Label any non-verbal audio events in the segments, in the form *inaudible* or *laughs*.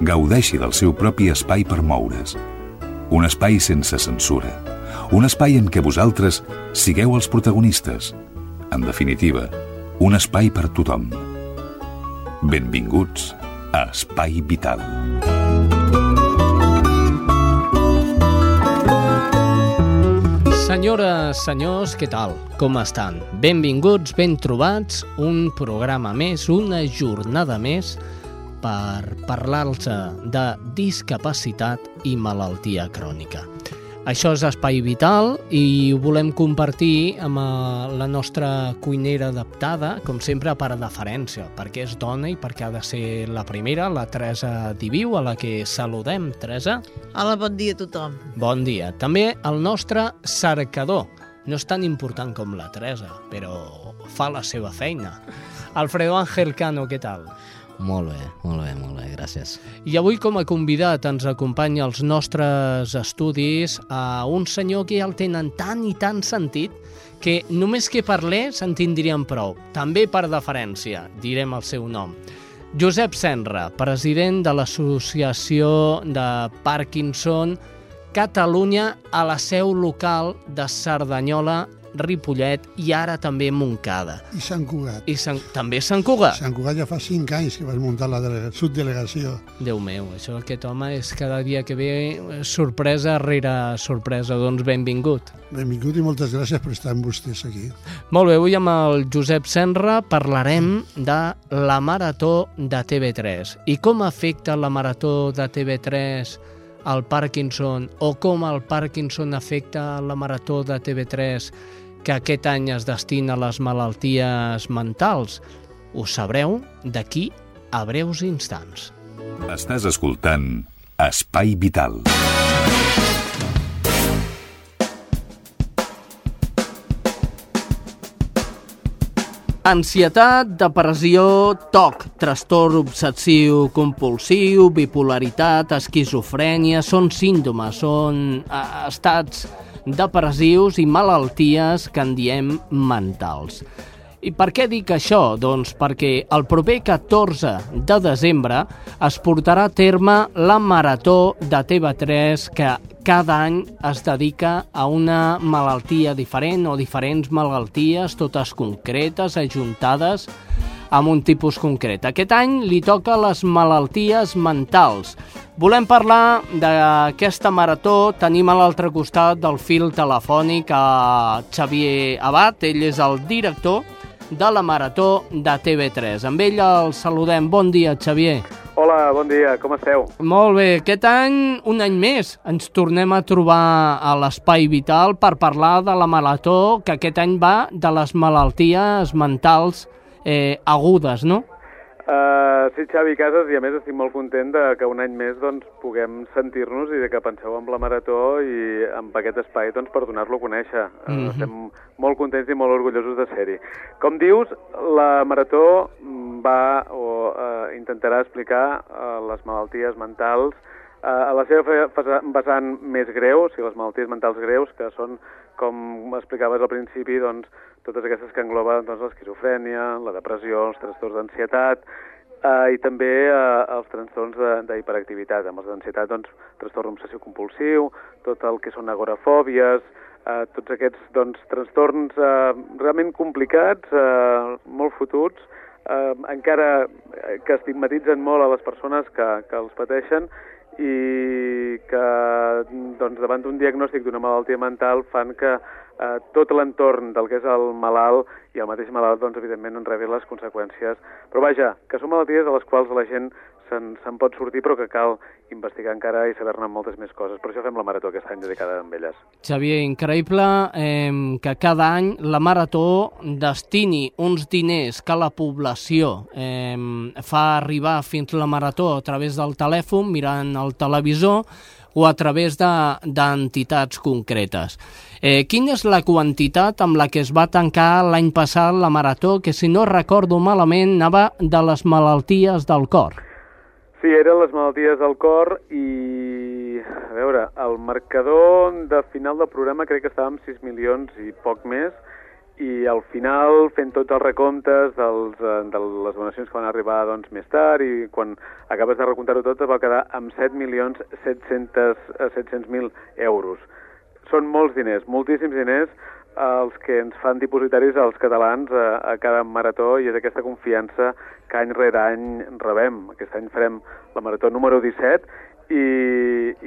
gaudeixi del seu propi espai per moure's. Un espai sense censura. Un espai en què vosaltres sigueu els protagonistes. En definitiva, un espai per tothom. Benvinguts a Espai Vital. Senyores, senyors, què tal? Com estan? Benvinguts, ben trobats, un programa més, una jornada més per parlar-los de discapacitat i malaltia crònica. Això és Espai Vital i ho volem compartir amb eh, la nostra cuinera adaptada, com sempre, per deferència, perquè és dona i perquè ha de ser la primera, la Teresa Diviu, a la que saludem. Teresa? Hola, bon dia a tothom. Bon dia. També el nostre cercador. No és tan important com la Teresa, però fa la seva feina. Alfredo Ángel Cano, què tal? Molt bé, molt bé, molt bé, gràcies. I avui com a convidat ens acompanya als nostres estudis a un senyor que ja el tenen tant i tant sentit que només que parlés en tindrien prou. També per deferència, direm el seu nom. Josep Senra, president de l'Associació de Parkinson Catalunya a la seu local de Cerdanyola Ripollet i ara també Montcada. I Sant Cugat. I Sant, també Sant Cugat. Sant Cugat ja fa cinc anys que vas muntar la delega, subdelegació. Déu meu, això aquest home és cada dia que ve eh, sorpresa rere sorpresa. Doncs benvingut. Benvingut i moltes gràcies per estar amb vostès aquí. Molt bé, avui amb el Josep Senra parlarem de la marató de TV3 i com afecta la marató de TV3 al Parkinson o com el Parkinson afecta la marató de TV3 que aquest any es destina a les malalties mentals. Ho sabreu d'aquí a breus instants. Estàs escoltant Espai Vital. Ansietat, depressió, TOC, trastorn obsessiu compulsiu, bipolaritat, esquizofrènia, són símptomes, són eh, estats depressius i malalties que en diem mentals. I per què dic això? Doncs perquè el proper 14 de desembre es portarà a terme la Marató de TV3 que cada any es dedica a una malaltia diferent o diferents malalties, totes concretes, ajuntades amb un tipus concret. Aquest any li toca les malalties mentals. Volem parlar d'aquesta marató. Tenim a l'altre costat del fil telefònic a Xavier Abad, ell és el director de la Marató de TV3. Amb ell el saludem. Bon dia, Xavier. Hola, bon dia, com esteu? Molt bé, aquest any, un any més, ens tornem a trobar a l'Espai Vital per parlar de la Marató, que aquest any va de les malalties mentals eh, agudes, no? Uh, sí, Xavi Casas, i a més estic molt content de que un any més doncs, puguem sentir-nos i de que penseu en la Marató i amb aquest espai doncs, per donar-lo a conèixer. Uh, mm -hmm. Estem molt contents i molt orgullosos de ser-hi. Com dius, la Marató va o uh, intentarà explicar uh, les malalties mentals a la seva vessant més greu, o sigui, les malalties mentals greus, que són, com explicaves al principi, doncs, totes aquestes que engloben doncs, l'esquizofrènia, la depressió, els trastorns d'ansietat, eh, i també eh, els trastorns d'hiperactivitat. Amb els d'ansietat, doncs, trastorn obsessiu-compulsiu, tot el que són agorafòbies, eh, tots aquests doncs, trastorns eh, realment complicats, eh, molt fotuts, eh, encara que estigmatitzen molt a les persones que, que els pateixen i que doncs, davant d'un diagnòstic d'una malaltia mental fan que eh, tot l'entorn del que és el malalt i el mateix malalt, doncs, evidentment, en rebi les conseqüències. Però vaja, que són malalties de les quals la gent se'n se pot sortir, però que cal investigar encara i saber-ne moltes més coses. Per això fem la Marató aquest any dedicada a elles. Xavier, increïble eh, que cada any la Marató destini uns diners que la població eh, fa arribar fins la Marató a través del telèfon, mirant el televisor, o a través d'entitats de, concretes. Eh, quina és la quantitat amb la que es va tancar l'any passat la marató, que si no recordo malament anava de les malalties del cor? Sí, eren les malalties del cor i, a veure, el marcador de final del programa crec que estava amb 6 milions i poc més, i al final, fent tots els recomptes dels, eh, de les donacions que van arribar doncs, més tard i quan acabes de recomptar-ho tot va quedar amb 7 milions 700.000 700 euros. Són molts diners, moltíssims diners, els que ens fan dipositaris als catalans a, a cada marató i és aquesta confiança que any rere any rebem. Aquest any farem la marató número 17 i,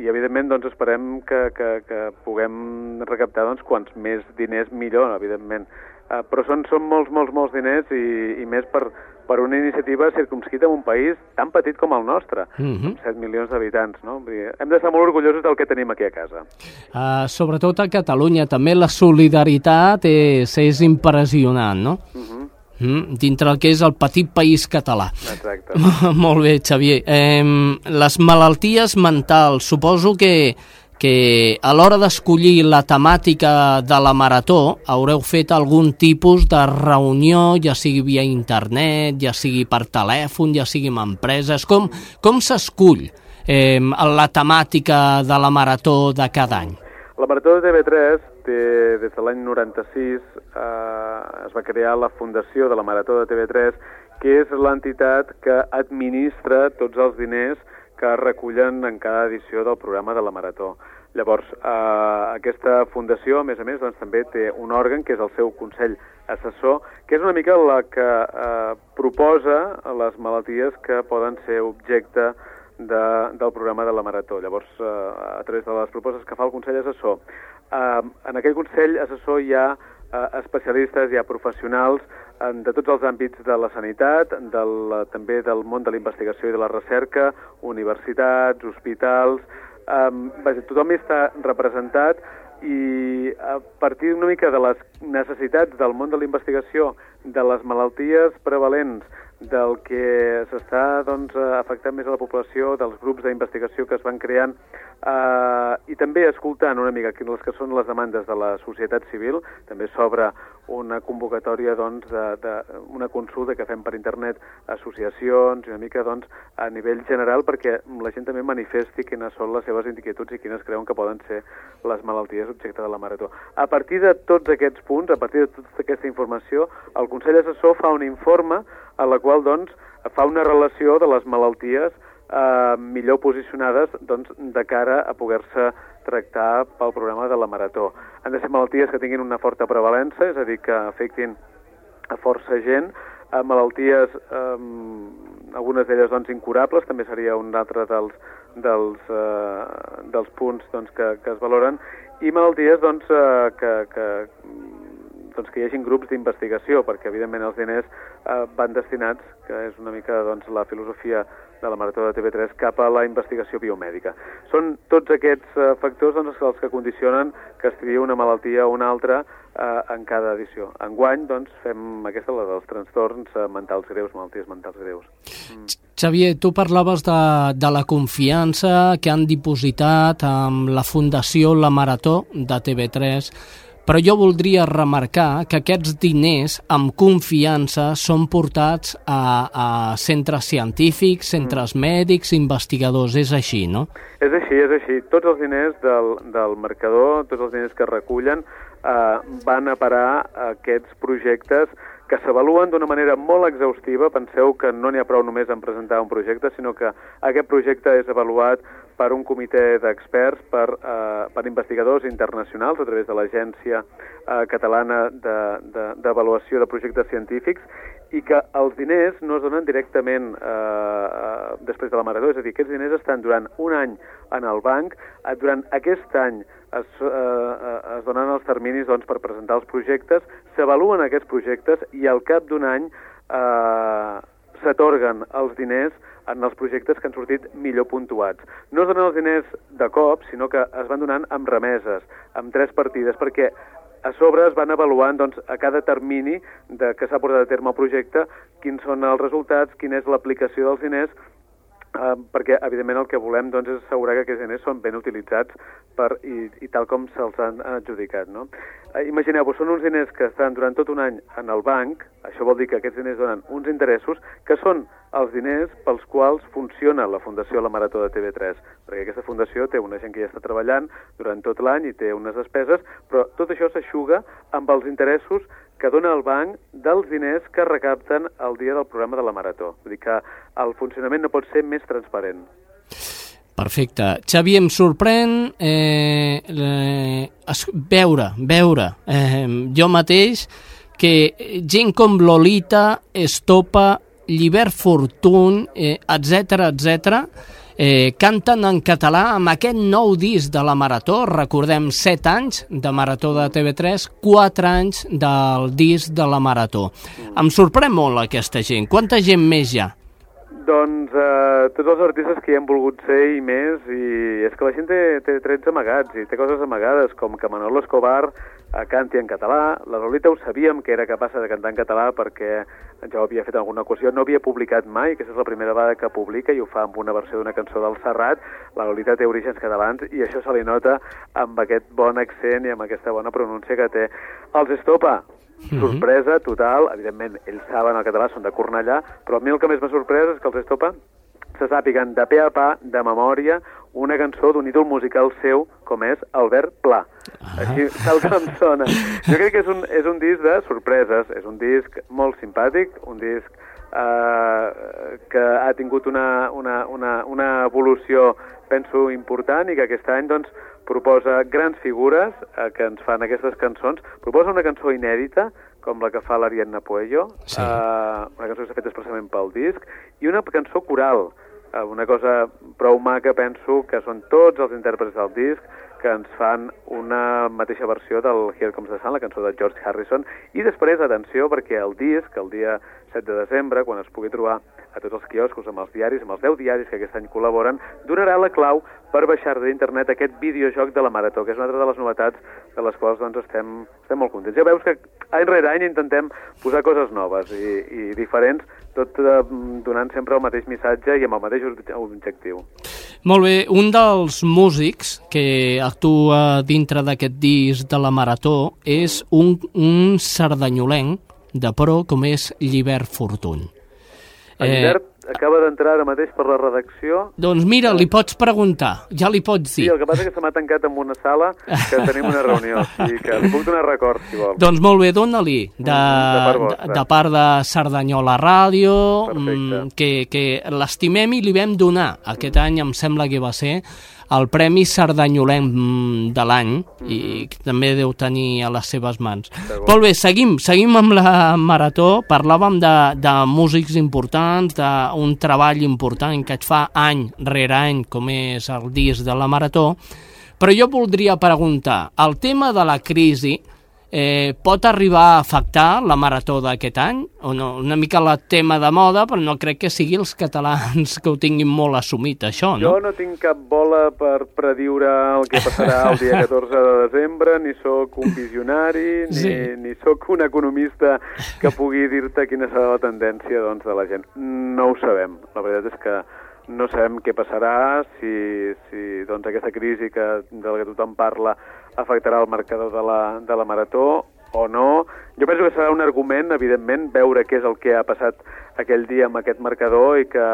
i evidentment doncs, esperem que, que, que puguem recaptar doncs, quants més diners millor, evidentment. Uh, però són, són molts, molts, molts diners i, i més per, per una iniciativa circumscrita en un país tan petit com el nostre, uh -huh. amb 7 milions d'habitants. No? Hem d'estar molt orgullosos del que tenim aquí a casa. Uh, sobretot a Catalunya, també la solidaritat és, és impressionant, no? Uh -huh. Mm, dintre el que és el petit país català. Exacte. *laughs* Molt bé, Xavier. Eh, les malalties mentals, suposo que que a l'hora d'escollir la temàtica de la marató haureu fet algun tipus de reunió, ja sigui via internet, ja sigui per telèfon, ja sigui amb empreses. Com, com s'escull eh, la temàtica de la marató de cada any? La marató de TV3 té, des de l'any 96 eh, es va crear la fundació de la marató de TV3, que és l'entitat que administra tots els diners que recullen en cada edició del programa de la Marató. Llavors, eh, aquesta fundació, a més a més, doncs, també té un òrgan, que és el seu Consell Assessor, que és una mica la que eh, proposa les malalties que poden ser objecte de, del programa de la Marató. Llavors, eh, a través de les propostes que fa el Consell Assessor, eh, en aquell Consell Assessor hi ha eh, especialistes, hi ha professionals de tots els àmbits de la sanitat, del, també del món de la investigació i de la recerca, universitats, hospitals... Eh, vaja, tothom hi està representat i a partir una mica de les necessitats del món de la investigació, de les malalties prevalents, del que s'està doncs, afectant més a la població, dels grups d'investigació que es van creant, eh, i també escoltant una mica les que són les demandes de la societat civil, també s'obre una convocatòria doncs, de, de, una consulta que fem per internet associacions i una mica doncs, a nivell general perquè la gent també manifesti quines són les seves inquietuds i quines creuen que poden ser les malalties objecte de la marató. A partir de tots aquests punts, a partir de tota aquesta informació, el Consell Assessor fa un informe a la qual doncs, fa una relació de les malalties eh, millor posicionades doncs, de cara a poder-se tractar pel programa de la marató. Han de ser malalties que tinguin una forta prevalença, és a dir, que afectin a força gent, a malalties, eh, algunes d'elles doncs, incurables, també seria un altre dels, dels, eh, dels punts doncs, que, que es valoren, i malalties doncs, eh, que, que doncs, que hi hagin grups d'investigació, perquè evidentment els diners eh, van destinats, que és una mica doncs, la filosofia de la Marató de TV3, cap a la investigació biomèdica. Són tots aquests eh, factors doncs, els que condicionen que es triï una malaltia o una altra eh, en cada edició. Enguany doncs, fem aquesta, la dels trastorns eh, mentals greus, malalties mentals greus. Mm. Xavier, tu parlaves de, de la confiança que han dipositat amb la Fundació La Marató de TV3 però jo voldria remarcar que aquests diners amb confiança són portats a, a centres científics, centres mm. mèdics, investigadors, és així, no? És així, és així. Tots els diners del, del marcador, tots els diners que recullen, eh, van a parar a aquests projectes que s'avaluen d'una manera molt exhaustiva. Penseu que no n'hi ha prou només en presentar un projecte, sinó que aquest projecte és avaluat per un comitè d'experts, per, eh, per investigadors internacionals a través de l'Agència eh, Catalana d'Avaluació de, de, de Projectes Científics i que els diners no es donen directament eh, eh, després de la marató, és a dir, aquests diners estan durant un any en el banc, eh, durant aquest any es, eh, eh, es donen els terminis doncs, per presentar els projectes, s'avaluen aquests projectes i al cap d'un any eh, s'atorguen els diners en els projectes que han sortit millor puntuats. No es donen els diners de cop, sinó que es van donant amb remeses, amb tres partides, perquè a sobre es van avaluant doncs, a cada termini de que s'ha portat a terme el projecte quins són els resultats, quina és l'aplicació dels diners perquè evidentment el que volem doncs, és assegurar que aquests diners són ben utilitzats per, i, i tal com se'ls han adjudicat. No? Eh, Imagineu-vos, són uns diners que estan durant tot un any en el banc, això vol dir que aquests diners donen uns interessos que són els diners pels quals funciona la Fundació La Marató de TV3, perquè aquesta fundació té una gent que ja està treballant durant tot l'any i té unes despeses, però tot això s'aixuga amb els interessos que dona el banc dels diners que recapten el dia del programa de la Marató. Vull dir que el funcionament no pot ser més transparent. Perfecte. Xavi, em sorprèn eh, eh, veure, veure eh, jo mateix que gent com Lolita, Estopa, Llibert Fortun, eh, etc etc eh, canten en català amb aquest nou disc de la Marató. Recordem 7 anys de Marató de TV3, 4 anys del disc de la Marató. Em sorprèn molt aquesta gent. Quanta gent més hi ha? Doncs eh, tots els artistes que hi han volgut ser i més, i és que la gent té, té trets amagats i té coses amagades, com que Manolo Escobar eh, canti en català. La Lolita ho sabíem que era capaç de cantar en català perquè ja havia fet alguna ocasió, no havia publicat mai, aquesta és la primera vegada que publica i ho fa amb una versió d'una cançó del Serrat. La Lolita té orígens catalans i això se li nota amb aquest bon accent i amb aquesta bona pronúncia que té. Els Estopa, sorpresa total, evidentment ells saben el català, són de Cornellà, però a mi el que més m'ha sorprès és que els Estopa se sàpiguen de pe a pa, de memòria, una cançó d'un ídol musical seu com és Albert Pla. Ah. Així, tal com sona. Jo crec que és un, és un disc de sorpreses, és un disc molt simpàtic, un disc eh, que ha tingut una, una, una, una evolució, penso, important i que aquest any doncs, proposa grans figures eh, que ens fan aquestes cançons. Proposa una cançó inèdita, com la que fa l'Ariadna Puello, Sí. eh, una cançó que s'ha fet expressament pel disc, i una cançó coral, eh, una cosa prou maca, penso, que són tots els intèrprets del disc, que ens fan una mateixa versió del Here Comes the Sun, la cançó de George Harrison, i després, atenció, perquè el disc, el dia 7 de desembre, quan es pugui trobar a tots els quioscos, amb els diaris, amb els 10 diaris que aquest any col·laboren, donarà la clau per baixar d'internet aquest videojoc de la Marató, que és una altra de les novetats de les quals doncs, estem, estem molt contents. Ja veus que any rere any intentem posar coses noves i, i diferents, tot eh, donant sempre el mateix missatge i amb el mateix obje- objectiu. Molt bé, un dels músics que actua dintre d'aquest disc de la Marató és un, un sardanyolenc de pro com és Llibert Fortuny. En Llibert acaba d'entrar ara mateix per la redacció Doncs mira, li pots preguntar, ja li pots Sí, dir. el que passa és que se m'ha tancat en una sala que tenim una reunió, *laughs* i que li puc donar record, si vol. Doncs molt bé, dona-li de, Mm, de part de, vostra. de part de Cerdanyola Ràdio, Perfecte. mm, que, que l'estimem i li vam donar. Aquest any em sembla que va ser el Premi Cerdanyolenc mm, de l'any i que també deu tenir a les seves mans. Molt bé, seguim, seguim amb la Marató. Parlàvem de, de músics importants, d'un treball important que et fa any rere any, com és el disc de la Marató, però jo voldria preguntar, el tema de la crisi eh, pot arribar a afectar la marató d'aquest any? O no? Una mica el tema de moda, però no crec que sigui els catalans que ho tinguin molt assumit, això, no? Jo no tinc cap bola per prediure el que passarà el dia *laughs* 14 de desembre, ni sóc un visionari, ni, Sí. ni sóc un economista que pugui dir-te quina serà la tendència doncs, de la gent. No ho sabem. La veritat és que no sabem què passarà, si, si doncs, aquesta crisi que, de la que tothom parla afectarà el marcador de la, de la marató o no. Jo penso que serà un argument, evidentment, veure què és el que ha passat aquell dia amb aquest marcador i que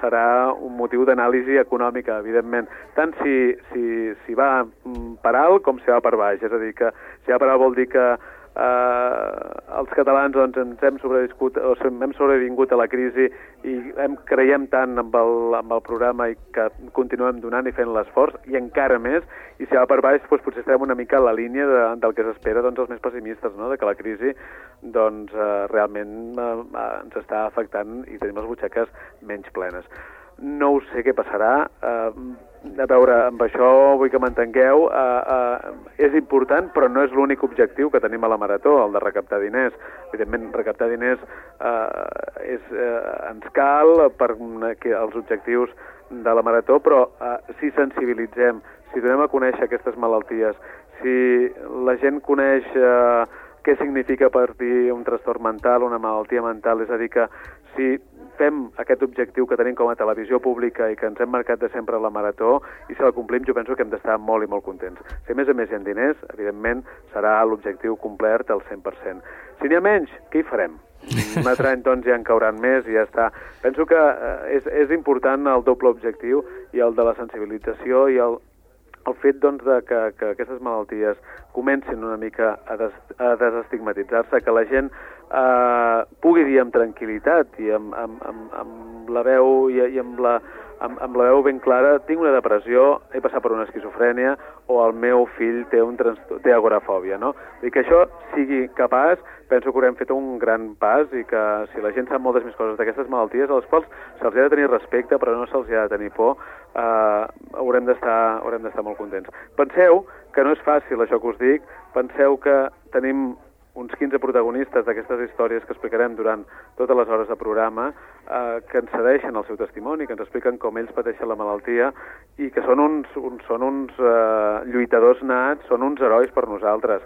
serà un motiu d'anàlisi econòmica, evidentment, tant si, si, si va mm, per alt com si va per baix. És a dir, que si va per alt vol dir que eh, els catalans doncs, ens hem sobreviscut o som- hem sobrevingut a la crisi i hem, creiem tant amb el, amb el programa i que continuem donant i fent l'esforç i encara més, i si va per baix doncs, potser estarem una mica a la línia de, del que s'espera doncs, els més pessimistes, no? de que la crisi doncs, eh, realment eh, ens està afectant i tenim les butxaques menys plenes. No ho sé què passarà, eh, a veure, amb això vull que m'entengueu, eh, eh, és important, però no és l'únic objectiu que tenim a la Marató, el de recaptar diners. Evidentment, recaptar diners eh, és, eh, ens cal per que els objectius de la Marató, però eh, si sensibilitzem, si donem a conèixer aquestes malalties, si la gent coneix eh, què significa patir un trastorn mental, una malaltia mental, és a dir, que si fem aquest objectiu que tenim com a televisió pública i que ens hem marcat de sempre a la Marató i si la complim jo penso que hem d'estar molt i molt contents. Si a més a més hi ha diners, evidentment serà l'objectiu complert al 100%. Si n'hi ha menys, què hi farem? *laughs* Un altre any doncs ja en cauran més i ja està. Penso que eh, és, és important el doble objectiu i el de la sensibilització i el, el fet doncs, de que, que aquestes malalties comencin una mica a, des, a desestigmatitzar-se, que la gent eh, pugui dir amb tranquil·litat i amb, amb, amb, amb la veu i, i amb la amb, amb la veu ben clara, tinc una depressió, he passat per una esquizofrènia o el meu fill té, un té agorafòbia, no? I que això sigui capaç, penso que haurem fet un gran pas i que si la gent sap moltes més coses d'aquestes malalties, a les quals se'ls ha de tenir respecte però no se'ls ha de tenir por, eh, haurem d'estar molt contents. Penseu que no és fàcil això que us dic, penseu que tenim uns 15 protagonistes d'aquestes històries que explicarem durant totes les hores de programa, eh, que ens cedeixen el seu testimoni, que ens expliquen com ells pateixen la malaltia i que són uns, uns, són uns eh, lluitadors nats, són uns herois per nosaltres.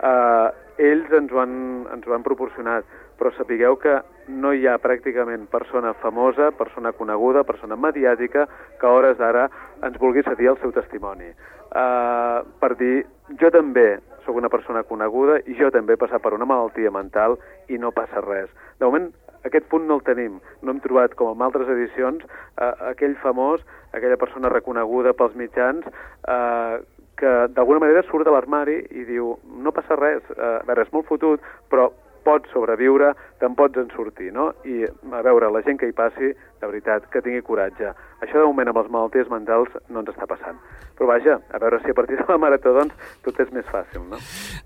Eh, ells ens ho, han, ens ho han proporcionat, però sapigueu que no hi ha pràcticament persona famosa, persona coneguda, persona mediàtica que a hores d'ara ens vulgui cedir el seu testimoni. Uh, per dir, jo també sóc una persona coneguda i jo també he passat per una malaltia mental i no passa res. De moment, aquest punt no el tenim. No hem trobat, com en altres edicions, eh, aquell famós, aquella persona reconeguda pels mitjans, eh, que d'alguna manera surt de l'armari i diu no passa res, eh, a veure, és molt fotut, però pots sobreviure, te'n pots en sortir, no? I a veure, la gent que hi passi, de veritat, que tingui coratge. Això de moment amb les malalties mentals no ens està passant. Però vaja, a veure si a partir de la marató doncs tot és més fàcil, no?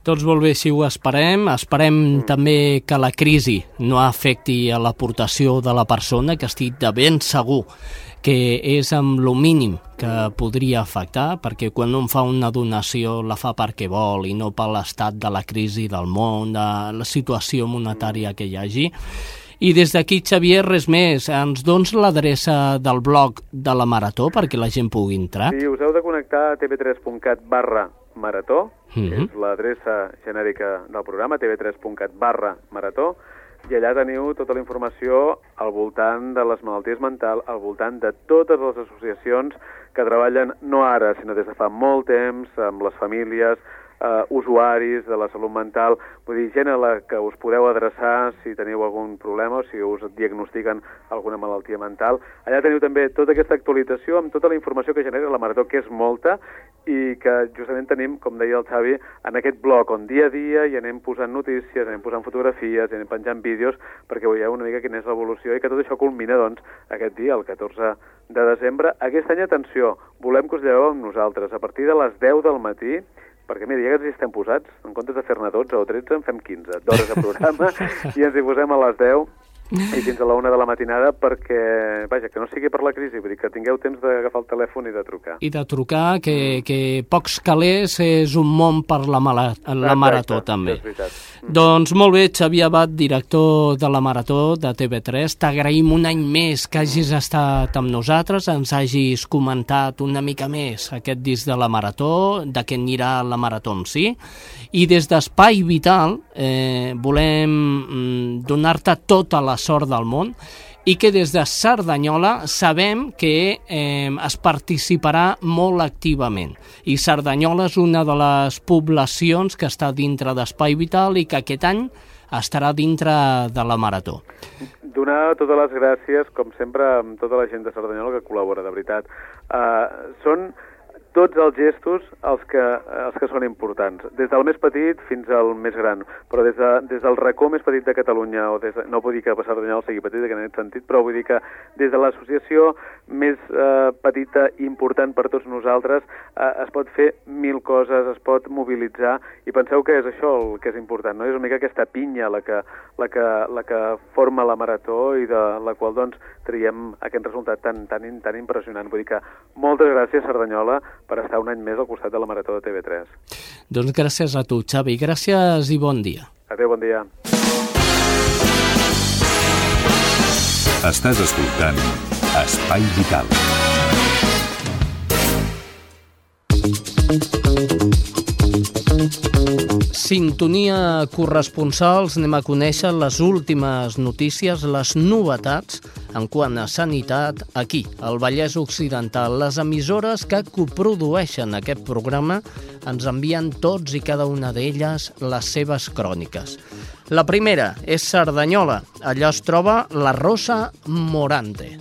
Doncs molt bé, si ho esperem. Esperem mm. també que la crisi no afecti a l'aportació de la persona, que estic de ben segur que és amb lo mínim que podria afectar, perquè quan un fa una donació la fa perquè vol i no per l'estat de la crisi del món, de la situació monetària que hi hagi. I des d'aquí, Xavier, res més. Ens dons l'adreça del blog de la Marató perquè la gent pugui entrar? Sí, us heu de connectar a tv3.cat barra Marató, mm -hmm. és l'adreça genèrica del programa, tv3.cat barra Marató, i allà teniu tota la informació al voltant de les malalties mentals, al voltant de totes les associacions que treballen no ara, sinó des de fa molt temps amb les famílies, eh, usuaris de la salut mental, vull dir, gent a la que us podeu adreçar si teniu algun problema o si us diagnostiquen alguna malaltia mental. Allà teniu també tota aquesta actualització amb tota la informació que genera la Marató, que és molta, i que justament tenim, com deia el Xavi, en aquest blog on dia a dia hi anem posant notícies, anem posant fotografies, anem penjant vídeos, perquè veieu una mica quina és l'evolució i que tot això culmina, doncs, aquest dia, el 14 de desembre. Aquest any, atenció, volem que us lleveu amb nosaltres. A partir de les 10 del matí perquè mira, ja que ens estem posats, en comptes de fer-ne 12 o 13, en fem 15 d'hores de programa *laughs* i ens hi posem a les 10 i fins a la una de la matinada perquè, vaja, que no sigui per la crisi, vull dir que tingueu temps d'agafar el telèfon i de trucar. I de trucar, que, mm. que pocs calés és un món per la, mala, la Exacte, marató, també. És veritat. Mm. Doncs molt bé, Xavier Abad, director de la Marató de TV3, t'agraïm un any més que hagis estat amb nosaltres, ens hagis comentat una mica més aquest disc de la Marató, de què anirà la Marató en si, i des d'Espai Vital eh, volem mm, donar-te tota la sort del món i que des de Cerdanyola sabem que eh, es participarà molt activament. I Cerdanyola és una de les poblacions que està dintre d'Espai Vital i que aquest any estarà dintre de la Marató. Donar totes les gràcies, com sempre, amb tota la gent de Cerdanyola que col·labora, de veritat. Uh, són tots els gestos els que, els que són importants, des del més petit fins al més gran, però des, de, des del racó més petit de Catalunya, o des de, no vull dir que passar d'anyà sigui petit en aquest sentit, però vull dir que des de l'associació més eh, petita i important per tots nosaltres eh, es pot fer mil coses, es pot mobilitzar, i penseu que és això el que és important, no? és una mica aquesta pinya la que, la que, la que forma la marató i de la qual doncs traiem aquest resultat tan, tan, tan impressionant. Vull dir que moltes gràcies, Cerdanyola, per estar un any més al costat de la Marató de TV3. Doncs gràcies a tu, Xavi. Gràcies i bon dia. Adéu, bon dia. Estàs escoltant Espai Vital. Sintonia corresponsals, anem a conèixer les últimes notícies, les novetats en quant a sanitat aquí, al Vallès Occidental. Les emissores que coprodueixen aquest programa ens envien tots i cada una d'elles les seves cròniques. La primera és Cerdanyola. Allà es troba la Rosa Morante.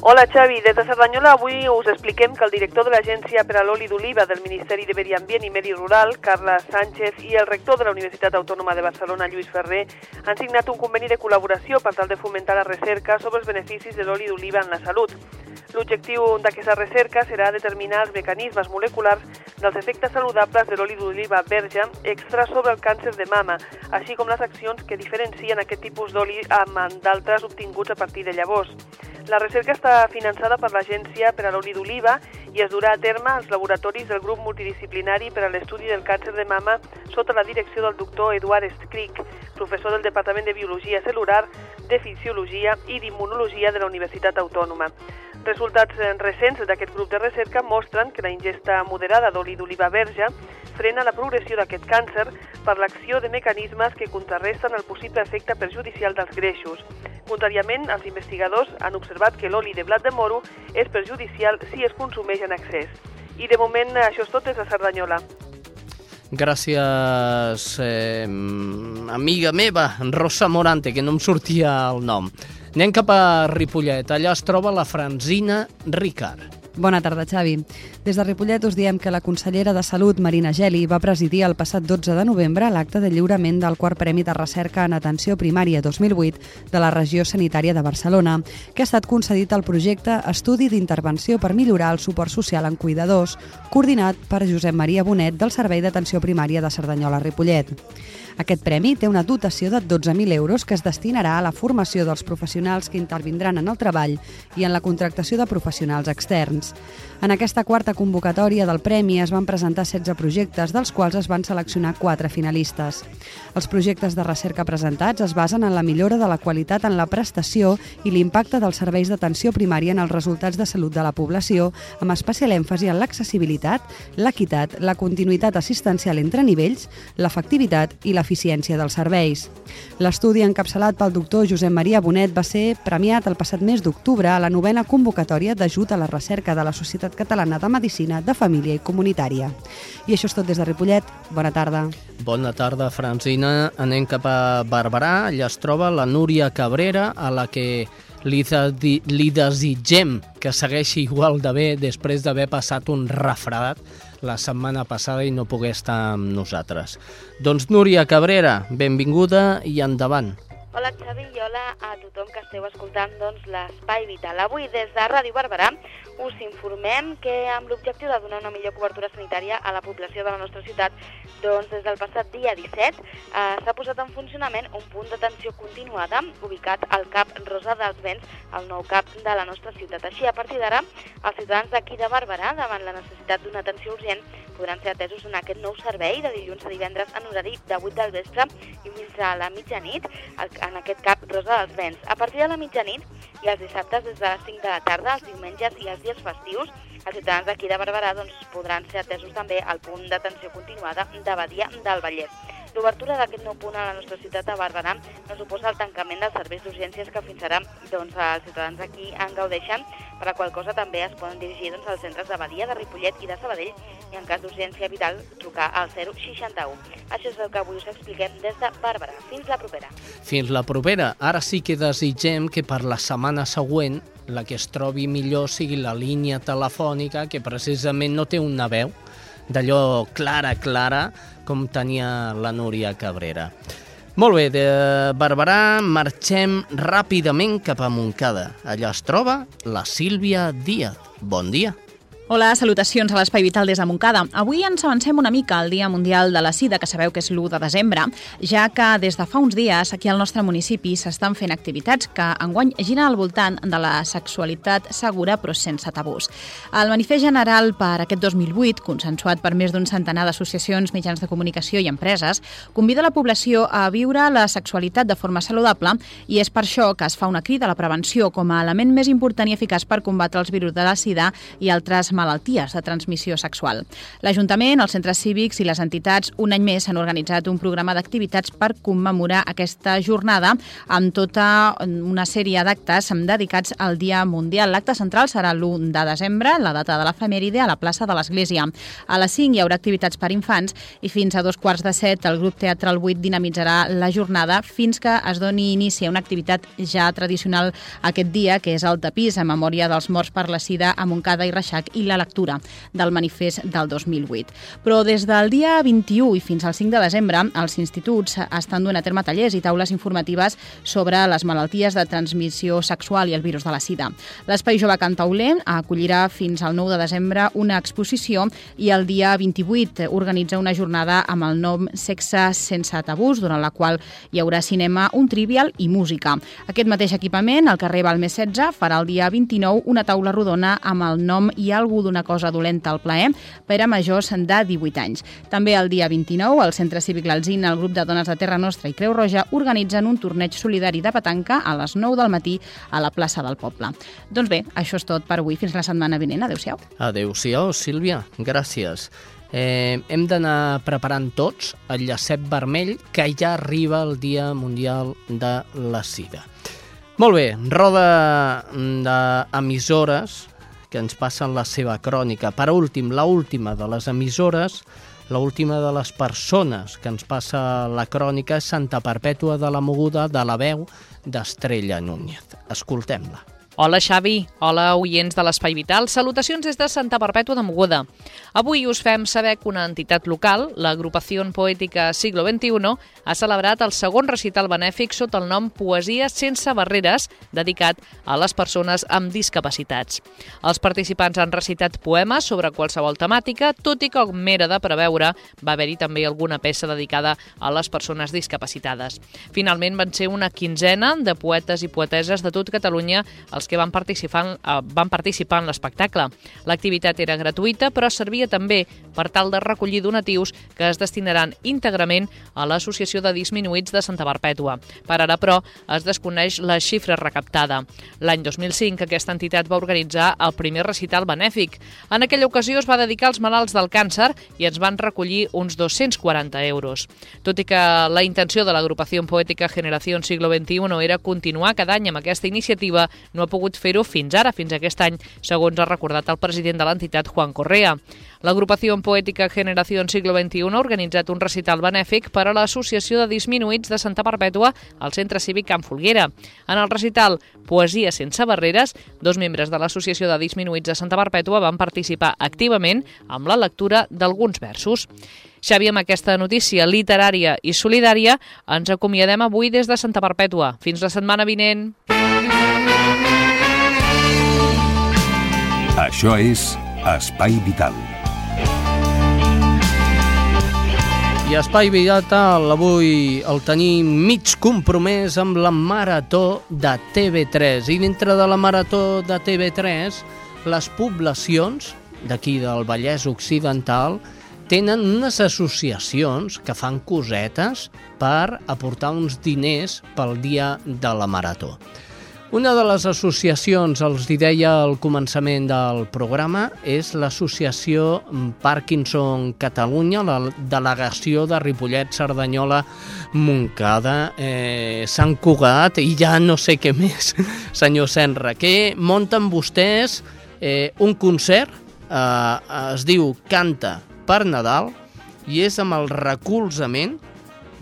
Hola Xavi, des de Cerdanyola avui us expliquem que el director de l'Agència per a l'Oli d'Oliva del Ministeri de Medi Ambient i Medi Rural, Carles Sánchez, i el rector de la Universitat Autònoma de Barcelona, Lluís Ferrer, han signat un conveni de col·laboració per tal de fomentar la recerca sobre els beneficis de l'oli d'oliva en la salut. L'objectiu d'aquesta recerca serà determinar els mecanismes moleculars dels efectes saludables de l'oli d'oliva verge extra sobre el càncer de mama, així com les accions que diferencien aquest tipus d'oli amb d'altres obtinguts a partir de llavors. La recerca està finançada per l'Agència per a l'Oli d'Oliva i es durà a terme als laboratoris del grup multidisciplinari per a l'estudi del càncer de mama sota la direcció del doctor Eduard Strick, professor del Departament de Biologia Celular, de Fisiologia i d'Immunologia de la Universitat Autònoma. Resultats recents d'aquest grup de recerca mostren que la ingesta moderada d'oli d'oliva verge frena la progressió d'aquest càncer per l'acció de mecanismes que contrarresten el possible efecte perjudicial dels greixos. Contràriament, els investigadors han observat que l'oli de blat de moro és perjudicial si es consumeix en excés. I de moment això és tot des de Cerdanyola. Gràcies, eh, amiga meva, Rosa Morante, que no em sortia el nom. Anem cap a Ripollet. Allà es troba la Franzina Ricard. Bona tarda, Xavi. Des de Ripollet us diem que la consellera de Salut, Marina Geli, va presidir el passat 12 de novembre l'acte de lliurament del quart Premi de Recerca en Atenció Primària 2008 de la Regió Sanitària de Barcelona, que ha estat concedit al projecte Estudi d'Intervenció per millorar el suport social en cuidadors, coordinat per Josep Maria Bonet del Servei d'Atenció Primària de Cerdanyola-Ripollet. Aquest premi té una dotació de 12.000 euros que es destinarà a la formació dels professionals que intervindran en el treball i en la contractació de professionals externs. En aquesta quarta convocatòria del Premi es van presentar 16 projectes, dels quals es van seleccionar 4 finalistes. Els projectes de recerca presentats es basen en la millora de la qualitat en la prestació i l'impacte dels serveis d'atenció primària en els resultats de salut de la població, amb especial èmfasi en l'accessibilitat, l'equitat, la continuïtat assistencial entre nivells, l'efectivitat i l'eficiència dels serveis. L'estudi encapçalat pel doctor Josep Maria Bonet va ser premiat el passat mes d'octubre a la novena convocatòria d'ajut a la recerca de la Societat Catalana de Medicina de Família i Comunitària. I això és tot des de Ripollet. Bona tarda. Bona tarda, Francina. Anem cap a Barberà. Allà es troba la Núria Cabrera, a la que li, de, li desitgem que segueixi igual de bé després d'haver passat un refredat la setmana passada i no poder estar amb nosaltres. Doncs Núria Cabrera, benvinguda i endavant. Hola Xavi i hola a tothom que esteu escoltant doncs, l'Espai Vital. Avui des de Ràdio Barberà us informem que amb l'objectiu de donar una millor cobertura sanitària a la població de la nostra ciutat, doncs des del passat dia 17 eh, s'ha posat en funcionament un punt d'atenció continuada ubicat al CAP Rosa dels Vents, el nou CAP de la nostra ciutat. Així, a partir d'ara, els ciutadans d'aquí de Barberà, davant la necessitat d'una atenció urgent, podran ser atesos en aquest nou servei de dilluns a divendres en horari de 8 del vespre i fins a la mitjanit en aquest CAP Rosa dels Vents. A partir de la mitjanit i els dissabtes des de les 5 de la tarda, els diumenges i els dies festius, els ciutadans d'aquí de Barberà doncs, podran ser atesos també al punt d'atenció continuada de Badia del Vallès. L'obertura d'aquest nou punt a la nostra ciutat de Barberà no suposa el tancament dels serveis d'urgències que fins ara doncs, els ciutadans aquí en gaudeixen, per la qual cosa també es poden dirigir doncs, als centres de Badia, de Ripollet i de Sabadell i en cas d'urgència vital trucar al 061. Això és el que avui us expliquem des de Barberà. Fins la propera. Fins la propera. Ara sí que desitgem que per la setmana següent la que es trobi millor sigui la línia telefònica, que precisament no té una veu d'allò clara, clara, com tenia la Núria Cabrera. Molt bé, de Barberà marxem ràpidament cap a Montcada. Allà es troba la Sílvia Díaz. Bon dia. Hola, salutacions a l'Espai Vital des de Montcada. Avui ens avancem una mica al Dia Mundial de la Sida, que sabeu que és l'1 de desembre, ja que des de fa uns dies aquí al nostre municipi s'estan fent activitats que enguany giren al voltant de la sexualitat segura però sense tabús. El manifest general per aquest 2008, consensuat per més d'un centenar d'associacions, mitjans de comunicació i empreses, convida la població a viure la sexualitat de forma saludable i és per això que es fa una crida a la prevenció com a element més important i eficaç per combatre els virus de la sida i altres malalties de transmissió sexual. L'Ajuntament, els centres cívics i les entitats un any més han organitzat un programa d'activitats per commemorar aquesta jornada amb tota una sèrie d'actes dedicats al Dia Mundial. L'acte central serà l'1 de desembre, la data de l'efemèride, a la plaça de l'Església. A les 5 hi haurà activitats per infants i fins a dos quarts de set el grup Teatral 8 dinamitzarà la jornada fins que es doni inici a una activitat ja tradicional aquest dia, que és el tapís a memòria dels morts per la sida a Montcada i Reixac i la lectura del manifest del 2008. Però des del dia 21 i fins al 5 de desembre, els instituts estan duent a terme tallers i taules informatives sobre les malalties de transmissió sexual i el virus de la sida. L'Espai Jove Cantauler acollirà fins al 9 de desembre una exposició i el dia 28 organitza una jornada amb el nom Sexe sense tabús, durant la qual hi haurà cinema, un trivial i música. Aquest mateix equipament, al carrer Balmes 16, farà el dia 29 una taula rodona amb el nom Hi ha algú d'una cosa dolenta al plaer per a majors de 18 anys. També el dia 29, al Centre Cívic L'Alzina, el grup de dones de Terra Nostra i Creu Roja organitzen un torneig solidari de petanca a les 9 del matí a la plaça del poble. Doncs bé, això és tot per avui. Fins la setmana vinent. Adéu-siau. Adéu-siau, Sílvia. Gràcies. Eh, hem d'anar preparant tots el llacet vermell que ja arriba el Dia Mundial de la Sida. Molt bé, roda d'emissores que ens passen la seva crònica. Per últim, la última de les emissores, la última de les persones que ens passa la crònica és Santa Perpètua de la Moguda de la veu d'Estrella Núñez. Escoltem-la. Hola Xavi, hola oients de l'Espai Vital, salutacions des de Santa Perpètua de Mogoda. Avui us fem saber que una entitat local, l'agrupació poètica Siglo XXI, ha celebrat el segon recital benèfic sota el nom Poesia sense barreres, dedicat a les persones amb discapacitats. Els participants han recitat poemes sobre qualsevol temàtica, tot i que, com era de preveure, va haver-hi també alguna peça dedicada a les persones discapacitades. Finalment van ser una quinzena de poetes i poeteses de tot Catalunya els que van participar, eh, van participar en l'espectacle. L'activitat era gratuïta, però servia també per tal de recollir donatius que es destinaran íntegrament a l'Associació de Disminuïts de Santa Perpètua. Per ara, però, es desconeix la xifra recaptada. L'any 2005 aquesta entitat va organitzar el primer recital benèfic. En aquella ocasió es va dedicar als malalts del càncer i ens van recollir uns 240 euros. Tot i que la intenció de l'agrupació poètica Generació Siglo XXI era continuar cada any amb aquesta iniciativa, no ha pogut fer-ho fins ara, fins aquest any, segons ha recordat el president de l'entitat, Juan Correa. L'agrupació poètica Generació Siglo XXI ha organitzat un recital benèfic per a l'Associació de Disminuïts de Santa Perpètua al Centre Cívic Camp Folguera. En el recital Poesia sense barreres, dos membres de l'Associació de Disminuïts de Santa Perpètua van participar activament amb la lectura d'alguns versos. Xavi, amb aquesta notícia literària i solidària, ens acomiadem avui des de Santa Perpètua. Fins la setmana vinent. Això és Espai Vital. I Espai Vital avui el tenim mig compromès amb la Marató de TV3. I dintre de la Marató de TV3, les poblacions d'aquí del Vallès Occidental tenen unes associacions que fan cosetes per aportar uns diners pel dia de la Marató. Una de les associacions, els hi deia al començament del programa, és l'associació Parkinson Catalunya, la delegació de Ripollet, Cerdanyola, Montcada, eh, Sant Cugat i ja no sé què més, *laughs* senyor Senra, que munten vostès eh, un concert, eh, es diu Canta per Nadal, i és amb el recolzament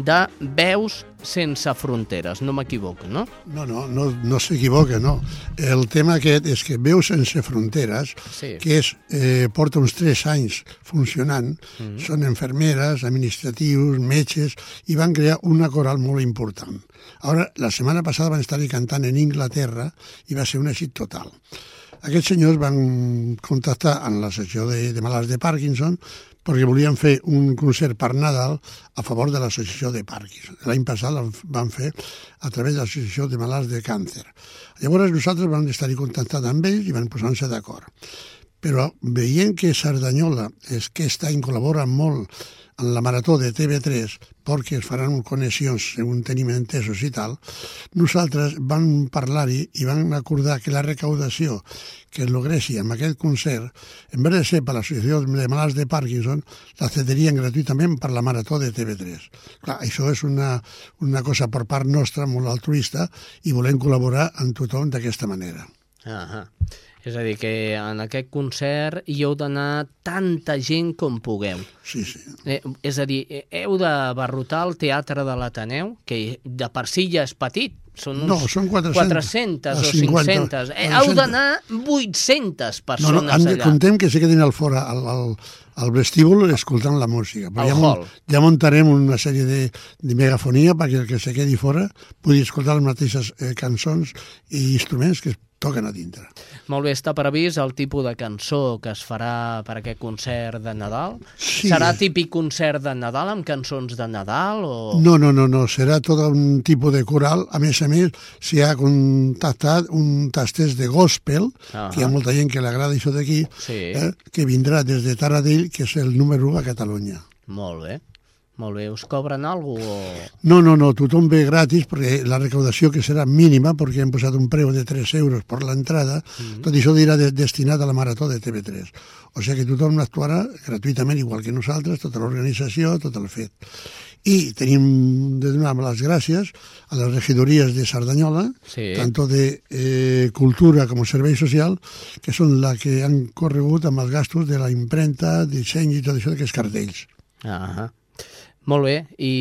de Veus sense fronteres, no m'equivoco, no? No, no, no, no s'equivoca, no. El tema aquest és que Veus sense fronteres, Sí. que és, eh, porta uns 3 anys funcionant, Mm. són infermeres, administratius, metges, i van crear una coral molt important. Ara, la setmana passada van estar cantant en Inglaterra i va ser un èxit total. Aquests senyors van contactar amb la secció de, de malalts de Parkinson perquè volien fer un concert per Nadal a favor de l'associació de Parkinson. L'any passat el van fer a través de l'associació de malalts de càncer. Llavors nosaltres vam estar-hi contactant amb ells i van posar-se d'acord. però veient que Cerdanyola és que està any col·labora molt en la marató de TV3 perquè es faran connexions segons tenim entesos i tal, nosaltres vam parlar-hi i vam acordar que la recaudació que es logressi amb aquest concert, en vez de ser per l'Associació de Malalts de Parkinson, la cederien gratuïtament per la marató de TV3. Clar, això és una, una cosa per part nostra molt altruista i volem col·laborar amb tothom d'aquesta manera. Ahà. És a dir, que en aquest concert hi heu d'anar tanta gent com pugueu. Sí, sí. Eh, és a dir, eh, heu de barrotar el Teatre de l'Ateneu, que de per si ja és petit, són uns No, són 400. 400 o 50, 500. Eh, 400. heu d'anar 800 No, persones no, han de, allà. contem que se quedin al fora, al, al, al vestíbul, escoltant la música. Però ja, hall. ja muntarem una sèrie de, de megafonia perquè el que se quedi fora pugui escoltar les mateixes eh, cançons i instruments que es toquen a dintre. Molt bé, està previst el tipus de cançó que es farà per aquest concert de Nadal? Sí. Serà típic concert de Nadal amb cançons de Nadal? O... No, no, no, no, serà tot un tipus de coral. A més a més, s'hi ha contactat un tastès de gospel, Ahà. que hi ha molta gent que li agrada això d'aquí, Sí. eh, que vindrà des de Taradell, que és el número 1 a Catalunya. Molt bé. Molt bé. Us cobren alguna cosa? O... No, no, no, tothom ve gratis perquè la recaudació que serà mínima perquè hem posat un preu de 3 euros per l'entrada, mm. tot això dirà de, destinat a la marató de TV3. O sigui que tothom actuarà gratuïtament igual que nosaltres, tota l'organització, tot el fet. I tenim de donar les gràcies a les regidories de Cerdanyola, Sí. tanto de eh, Cultura com Servei Social, que són la que han corregut amb els gastos de la impremta, disseny i tot això d'aquests cartells. Ahà. Molt bé, I,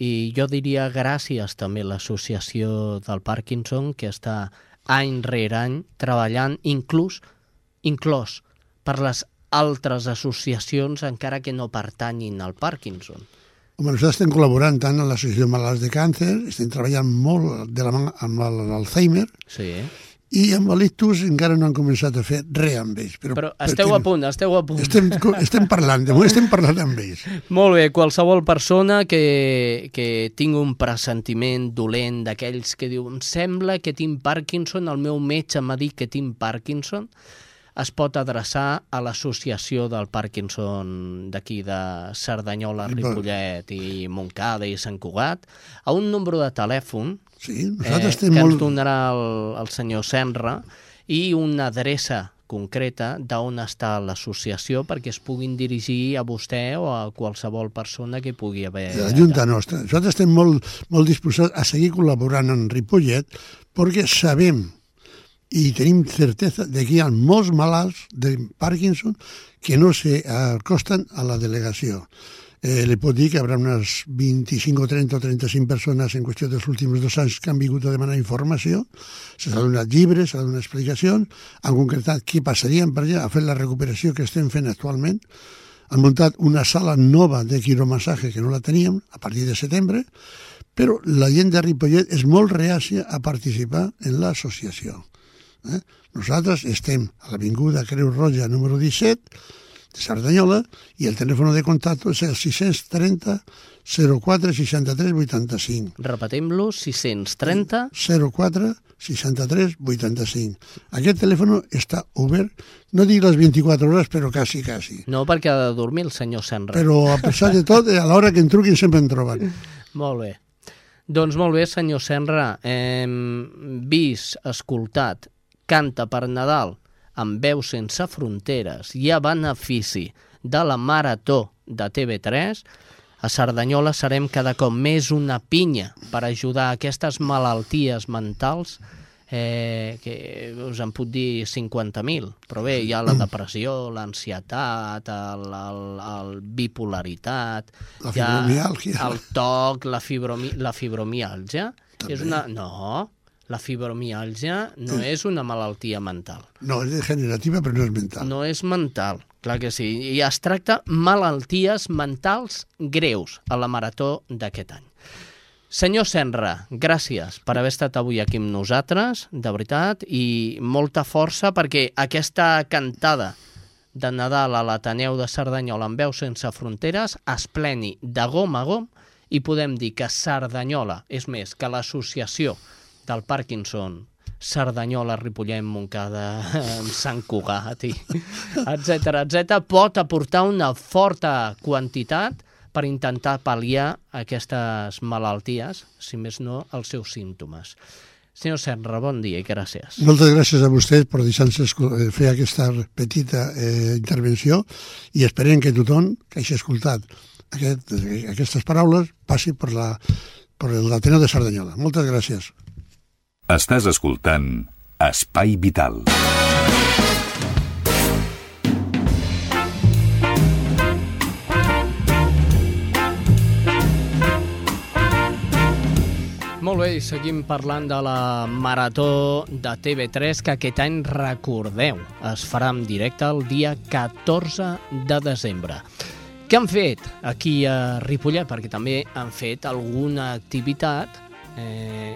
i jo diria gràcies també a l'Associació del Parkinson, que està any rere any treballant inclús, inclòs per les altres associacions encara que no pertanyin al Parkinson. Home, nosaltres estem col·laborant tant amb l'Associació de Malalts de Càncer, estem treballant molt de la mà amb l'Alzheimer, Sí. I amb l'ictus encara no han començat a fer res amb ells. Però, Però esteu perquè a punt, esteu a punt. Estem, estem parlant, de moment estem parlant amb ells. *laughs* Molt bé, qualsevol persona que, que tingui un pressentiment dolent d'aquells que diu em sembla que tinc Parkinson, el meu metge m'ha dit que tinc Parkinson, es pot adreçar a l'associació del Parkinson d'aquí de Cerdanyola, Ripollet i Montcada i Sant Cugat, a un número de telèfon Sí, eh, nosaltres que estem ens molt... donarà el, el senyor Senra i una adreça concreta d'on està l'associació perquè es puguin dirigir a vostè o a qualsevol persona que pugui haver... de la Junta nostra. Nosaltres estem molt, molt disposats a seguir col·laborant amb Ripollet perquè sabem i tenim certesa de que hi ha molts malalts de Parkinson que no se acosten a la delegació. Eh, li pot dir que hi haurà unes 25 o 30 o 35 persones en qüestió dels últims dos anys que han vingut a demanar informació, s'ha donat llibres, s'ha donat explicacions, han concretat què passarien per allà, a fer la recuperació que estem fent actualment, han muntat una sala nova de quiromassatge que no la teníem a partir de setembre, però la gent de Ripollet és molt reàcia a participar en l'associació. Eh? Nosaltres estem a l'Avinguda Creu Roja número 17 de Cerdanyola i el telèfon de contacte és el 630 04 63 85. Repetim-lo, 630... 04 63 85. Aquest telèfon està obert, no dic les 24 hores, però quasi, quasi. No, perquè ha de dormir el senyor Senra. Però a pesar de tot, a l'hora que en truquin sempre en troben. Molt bé. Doncs molt bé, senyor Senra. Hem vist, escoltat, Canta per Nadal, amb veu sense fronteres i a benefici de la Marató de TV3, a Cerdanyola serem cada cop més una pinya per ajudar a aquestes malalties mentals eh, que us en puc dir 50.000, però bé, hi ha la depressió, l'ansietat, el, el, el bipolaritat, La fibromiàlgia. el toc, la, fibromi, la fibromiàlgia, També. és una... No, la fibromiàlgia no és una malaltia mental. No, és degenerativa, però no és mental. No és mental, clar que sí. I es tracta malalties mentals greus a la marató d'aquest any. Senyor Senra, gràcies per haver estat avui aquí amb nosaltres, de veritat, i molta força perquè aquesta cantada de Nadal a l'Ateneu de Cerdanyola amb veu sense fronteres es pleni de gom a gom i podem dir que Cerdanyola, és més, que l'associació del Parkinson Cerdanyola, Ripollet, Montcada, *laughs* Sant Cugat, i *laughs* etc etc, pot aportar una forta quantitat per intentar pal·liar aquestes malalties, si més no, els seus símptomes. Senyor Serra, bon dia i gràcies. Moltes gràcies a vostès per deixar-nos eh, fer aquesta petita eh, intervenció i esperem que tothom que hagi escoltat aquest, aquestes paraules passi per la per l'Ateneu de Cerdanyola. Moltes gràcies. Estàs escoltant Espai Vital. Molt bé, i seguim parlant de la Marató de TV3, que aquest any, recordeu, es farà en directe el dia 14 de desembre. Què han fet aquí a Ripollet? Perquè també han fet alguna activitat eh,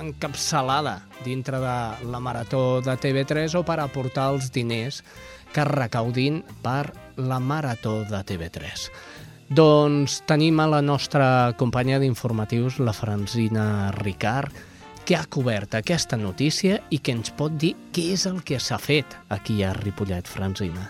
encapçalada dintre de la Marató de TV3 o per aportar els diners que recaudin per la Marató de TV3. Doncs tenim a la nostra companya d'informatius, la Franzina Ricard, que ha cobert aquesta notícia i que ens pot dir què és el que s'ha fet aquí a Ripollet, Franzina.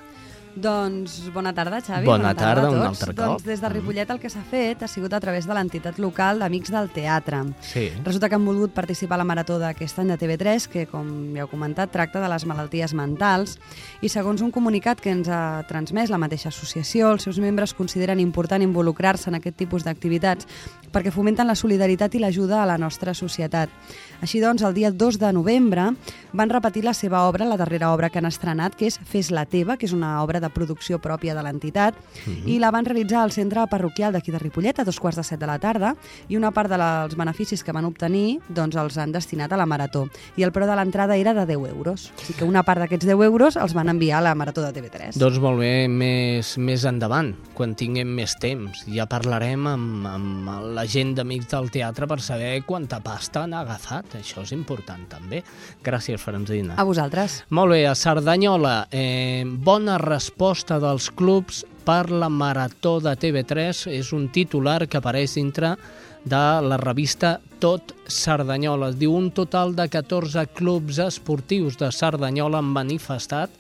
Doncs bona tarda, Xavi. Bona, bona tarda, tarda un altre cop. Doncs des de Ripollet el que s'ha fet ha sigut a través de l'entitat local d'Amics del Teatre. Sí. Resulta que han volgut participar a la marató d'aquest any de TV3, que, com ja heu comentat, tracta de les malalties mentals, i segons un comunicat que ens ha transmès la mateixa associació, els seus membres consideren important involucrar-se en aquest tipus d'activitats perquè fomenten la solidaritat i l'ajuda a la nostra societat. Així doncs, el dia 2 de novembre van repetir la seva obra, la darrera obra que han estrenat, que és Fes la teva, que és una obra de producció pròpia de l'entitat, uh -huh. i la van realitzar al centre parroquial d'aquí de Ripollet a dos quarts de set de la tarda, i una part dels beneficis que van obtenir doncs els han destinat a la marató. I el preu de l'entrada era de 10 euros. O sigui que una part d'aquests 10 euros els van enviar a la marató de TV3. Doncs molt bé, més, més endavant, quan tinguem més temps. Ja parlarem amb, amb la gent d'Amics del Teatre per saber quanta pasta han agafat. Això és important, també. Gràcies, Franzina. A vosaltres. Molt bé, a Cerdanyola, eh, bona resposta dels clubs per la Marató de TV3 és un titular que apareix dintre de la revista Tot Cerdanyola. Es diu un total de 14 clubs esportius de Cerdanyola han manifestat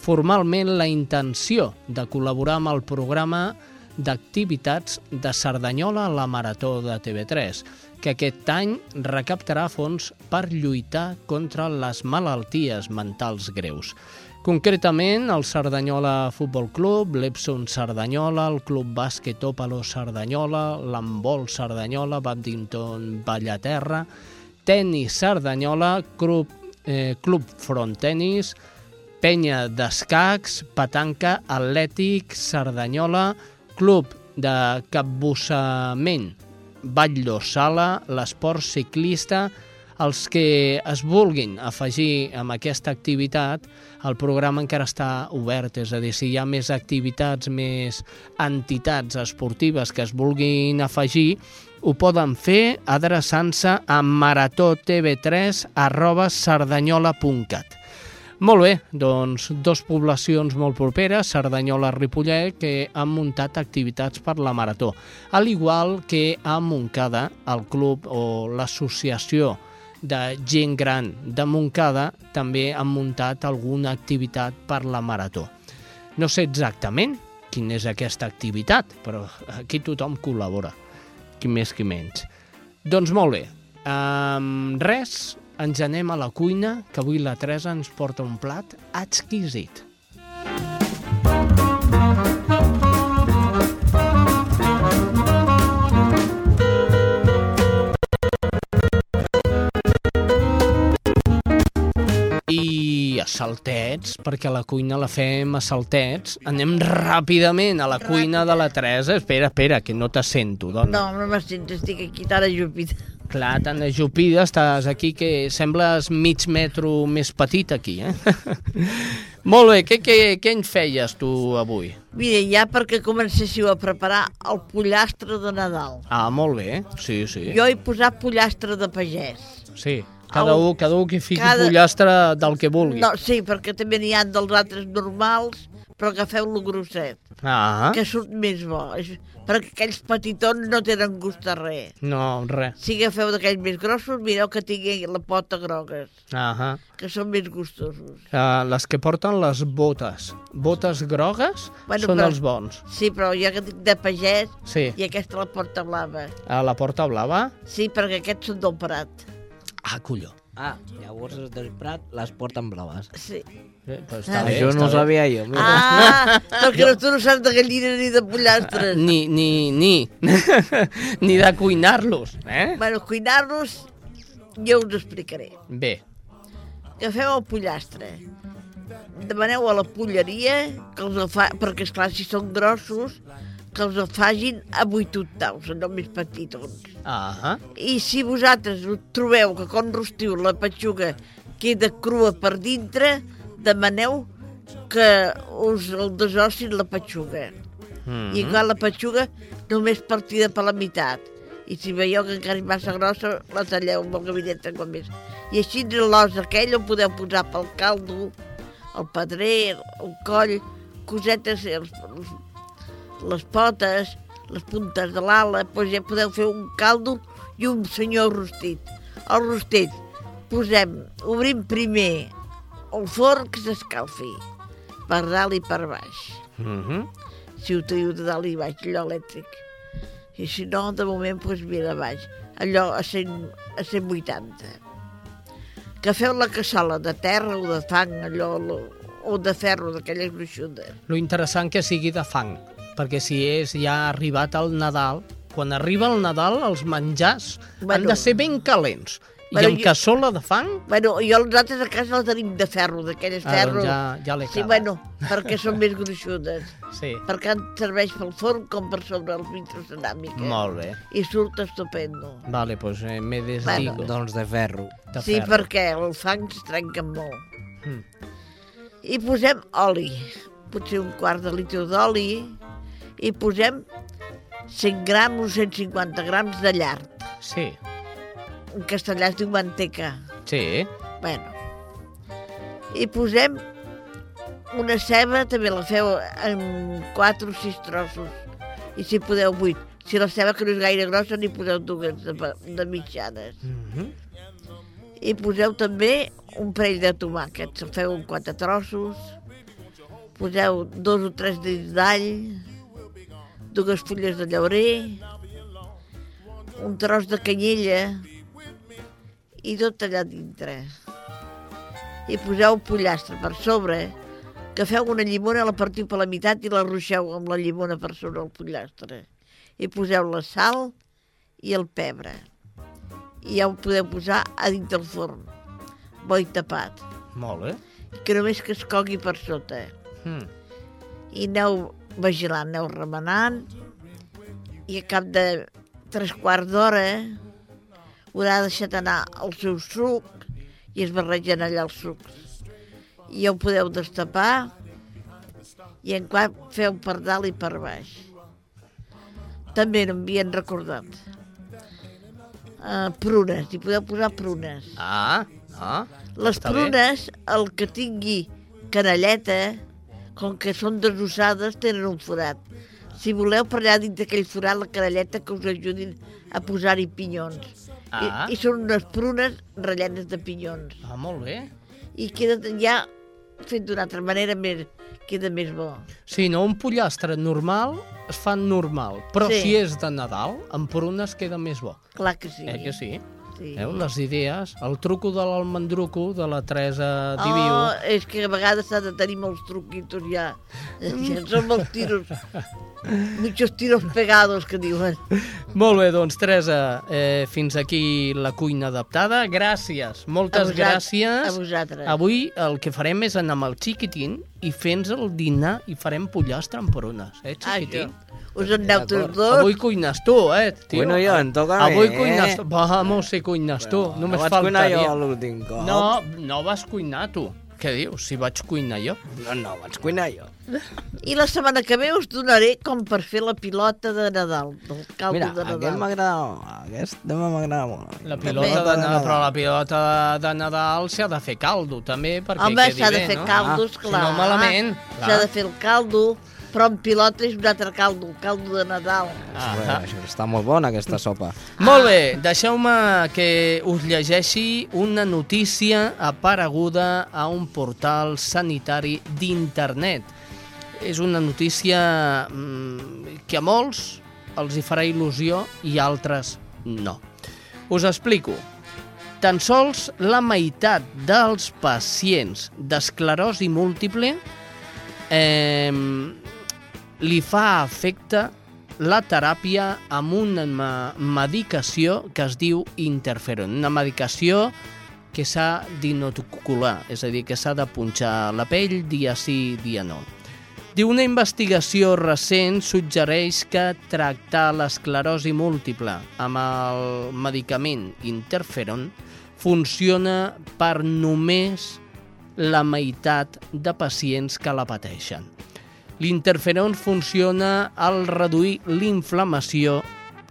formalment la intenció de col·laborar amb el programa d'activitats de Cerdanyola a la Marató de TV3, que aquest any recaptarà fons per lluitar contra les malalties mentals greus. Concretament, el Cerdanyola Futbol Club, l'Epson Cerdanyola, el Club Bàsquet Òpalo Cerdanyola, l'Embol Cerdanyola, Badminton Vallaterra, Tenis Cerdanyola, Club, eh, Club Front Tenis, Penya d'Escacs, Patanca, Atlètic, Cerdanyola, Club de Capbussament, Batlló Sala, l'esport ciclista, els que es vulguin afegir amb aquesta activitat, el programa encara està obert, és a dir, si hi ha més activitats, més entitats esportives que es vulguin afegir, ho poden fer adreçant-se a maratotv3 arroba. Molt bé, doncs dos poblacions molt properes, Cerdanyola i Ripollet, que han muntat activitats per la Marató. Al igual que a Montcada, el club o l'associació de gent gran de Montcada també han muntat alguna activitat per la Marató. No sé exactament quina és aquesta activitat, però aquí tothom col·labora, qui més qui menys. Doncs molt bé, um, res, ens anem a la cuina, que avui la Teresa ens porta un plat exquisit. Saltets, perquè la cuina la fem a saltets. Anem ràpidament a la cuina de la Teresa. Espera, espera, que no te sento, dona. No, no me sento, estic aquí tan ajupida. Clar, tan ajupida, estàs aquí que sembles mig metro més petit aquí, eh? *laughs* Molt bé, què, què, què en feies tu avui? Mira, ja perquè comencéssiu a preparar el pollastre de Nadal. Ah, molt bé, sí, sí. Jo he posat pollastre de pagès. Sí, cada un, cada un que fiqui cada- pollastre del que vulgui. No, sí, perquè també n'hi ha dels altres normals, però agafeu-lo grosset, Ah, que surt més bo. És, perquè aquells petitons no tenen gust a res. no, res. Si agafeu d'aquells més grossos, mireu que tinguin la pota grogues, Ah, que són més gustosos. uh, les que porten les botes. Botes grogues Bueno, són però- els bons. Sí, però jo que dic de pagès, Sí. i aquesta la porta blava. A la porta blava? Sí, perquè aquests són del Prat. Ah, colló. Ah, llavors els del Prat les porten blaves. Sí. Eh, pues Ah. està bé, Això no ho sabia jo. Mira. Ah, *laughs* perquè tu no saps de gallines ni de pollastres. Ni, ni, ni. *laughs* ni de cuinar-los, eh? Bueno, cuinar-los, jo us explicaré. Bé. Agafeu el pollastre, demaneu a la polleria, que els el fa, perquè esclar, si són grossos, que els el facin a 8 octaus, no més petitons. Ah, I si vosaltres trobeu que quan rostiu la petxuga queda crua per dintre, demaneu que us el desossin la petxuga. mm I quan la petxuga només partida per la meitat. I si veieu que encara és massa grossa, la talleu amb el gabinet com més. I així l'os aquell el podeu posar pel caldo, el pedrer, el coll, cosetes, els, els, les potes, les puntes de l'ala, doncs ja podeu fer un caldo i un senyor rostit. El rostit, posem, obrim primer el forn que s'escalfi, per dalt i per baix mm -hmm. si ho teniu de dalt i baix, allò elèctric. I si no, de moment, doncs mira, baix. Allò a, 100, a 180. Que feu la cassola de terra o de fang, allò, o de ferro, d'aquelles gruixudes. Lo interessant que sigui de fang, perquè si és ja arribat al Nadal, quan arriba el Nadal, els menjars Bueno. han de ser ben calents. I Bueno, amb jo- cassola de fang, Bueno, jo nosaltres a casa la tenim de ferro, d'aquelles Ah, ferro. doncs ja- ja l'he Sí, bueno, perquè són més gruixudes. *laughs* sí. Perquè en serveix pel forn com per sobre els vitros ceràmica. Molt bé. I surt estupendo. Vale, doncs eh, me desdigo. Bueno. Doncs de ferro. de sí, ferro. perquè el fang es trenca molt. Mm. I posem oli, potser un quart de litre d'oli, i posem 100 grams o 150 grams de llard. Sí, En castellà es diu manteca. sí. Bueno. I posem una ceba, també la feu en 4 o 6 trossos. I si podeu 8. Si la ceba que no és gaire grossa, n'hi poseu dues de, de mitjanes. Mm -hmm. I poseu també un parell de tomàquets, el feu en quatre trossos, poseu dos o tres dits d'all, dues fulles de llaurer, un tros de canyella i tot allà dintre. I poseu pollastre per sobre, que feu una llimona, la partiu per la meitat i la ruixeu amb la llimona per sobre el pollastre. I poseu la sal i el pebre i ja ho podeu posar a dins del forn, bo i tapat, Molt bé. que només que es cogui per sota. Mm. I aneu vigilant, aneu remenant, i a cap de tres quarts d'hora haurà deixat anar el seu suc i es barregen allà els sucs. I ja ho podeu destapar i en quant feu per dalt i per baix. També no m'havien recordat. Uh, prunes, hi podeu posar prunes. Ah, ah. Les està bé. prunes, el que tingui canelleta, com que són desossades, tenen un forat. Si voleu per allà dins d'aquell forat la canelleta que us ajudin a posar-hi pinyons. Ah. I, I són unes prunes rellenes de pinyons. Ah, molt bé. I queda ja fet d'una altra manera més, queda més bo. Sí, no, un pollastre normal es fa normal, però Sí. si és de Nadal, amb prunes queda més bo. Clar que sí. Eh que sí? Sí. Veu, les idees, el truco de l'almendruco de la Teresa Diviu. Oh, és que a vegades s'ha de tenir molts truquitos ja. ja *laughs* són molts tiros. Muchos tiros pegados, que diuen. Molt bé, doncs, Teresa, eh, fins aquí la cuina adaptada. Gràcies, moltes A vosaltres- gràcies. a vosaltres. Avui el que farem és anar amb el xiquitín i fer-nos el dinar i farem pollastre amb prunes, eh, xiquitín? Això. Us en aneu tots dos? Avui cuines tu, eh, tio? Bueno, jo, em toca Avui eh? cuines tu. Vamos, si cuines tu. no Només vaig faltaria. cuinar jo l'últim cop. No, no vas cuinar tu. Què dius? Si vaig cuinar jo. No, no, vaig cuinar jo. I la setmana que ve us donaré com per fer la pilota de Nadal, del caldo Mira, de aquest Nadal. m'agrada, aquest tema m'agrada molt. La pilota de Nadal, però la pilota de, Nadal s'ha de fer caldo, també, perquè Home, quedi s'ha de bé, fer no? caldos, Ah. Si no, malament. S'ha de fer el caldo, però en pilota és un altre caldo, caldo de Nadal. Ah, això està molt bona, aquesta sopa. Molt bé, deixeu-me que us llegeixi una notícia apareguda a un portal sanitari d'internet. És una notícia mm, que a molts els hi farà il·lusió i a altres no. Us explico. Tan sols la meitat dels pacients d'esclerosi múltiple eh, li fa efecte la teràpia amb una me- medicació que es diu interferon, una medicació que s'ha d'inocular, és a dir, que s'ha de punxar la pell dia sí, dia no. Diu, una investigació recent suggereix que tractar l'esclerosi múltiple amb el medicament interferon funciona per només la meitat de pacients que la pateixen. L'interferon funciona al reduir l'inflamació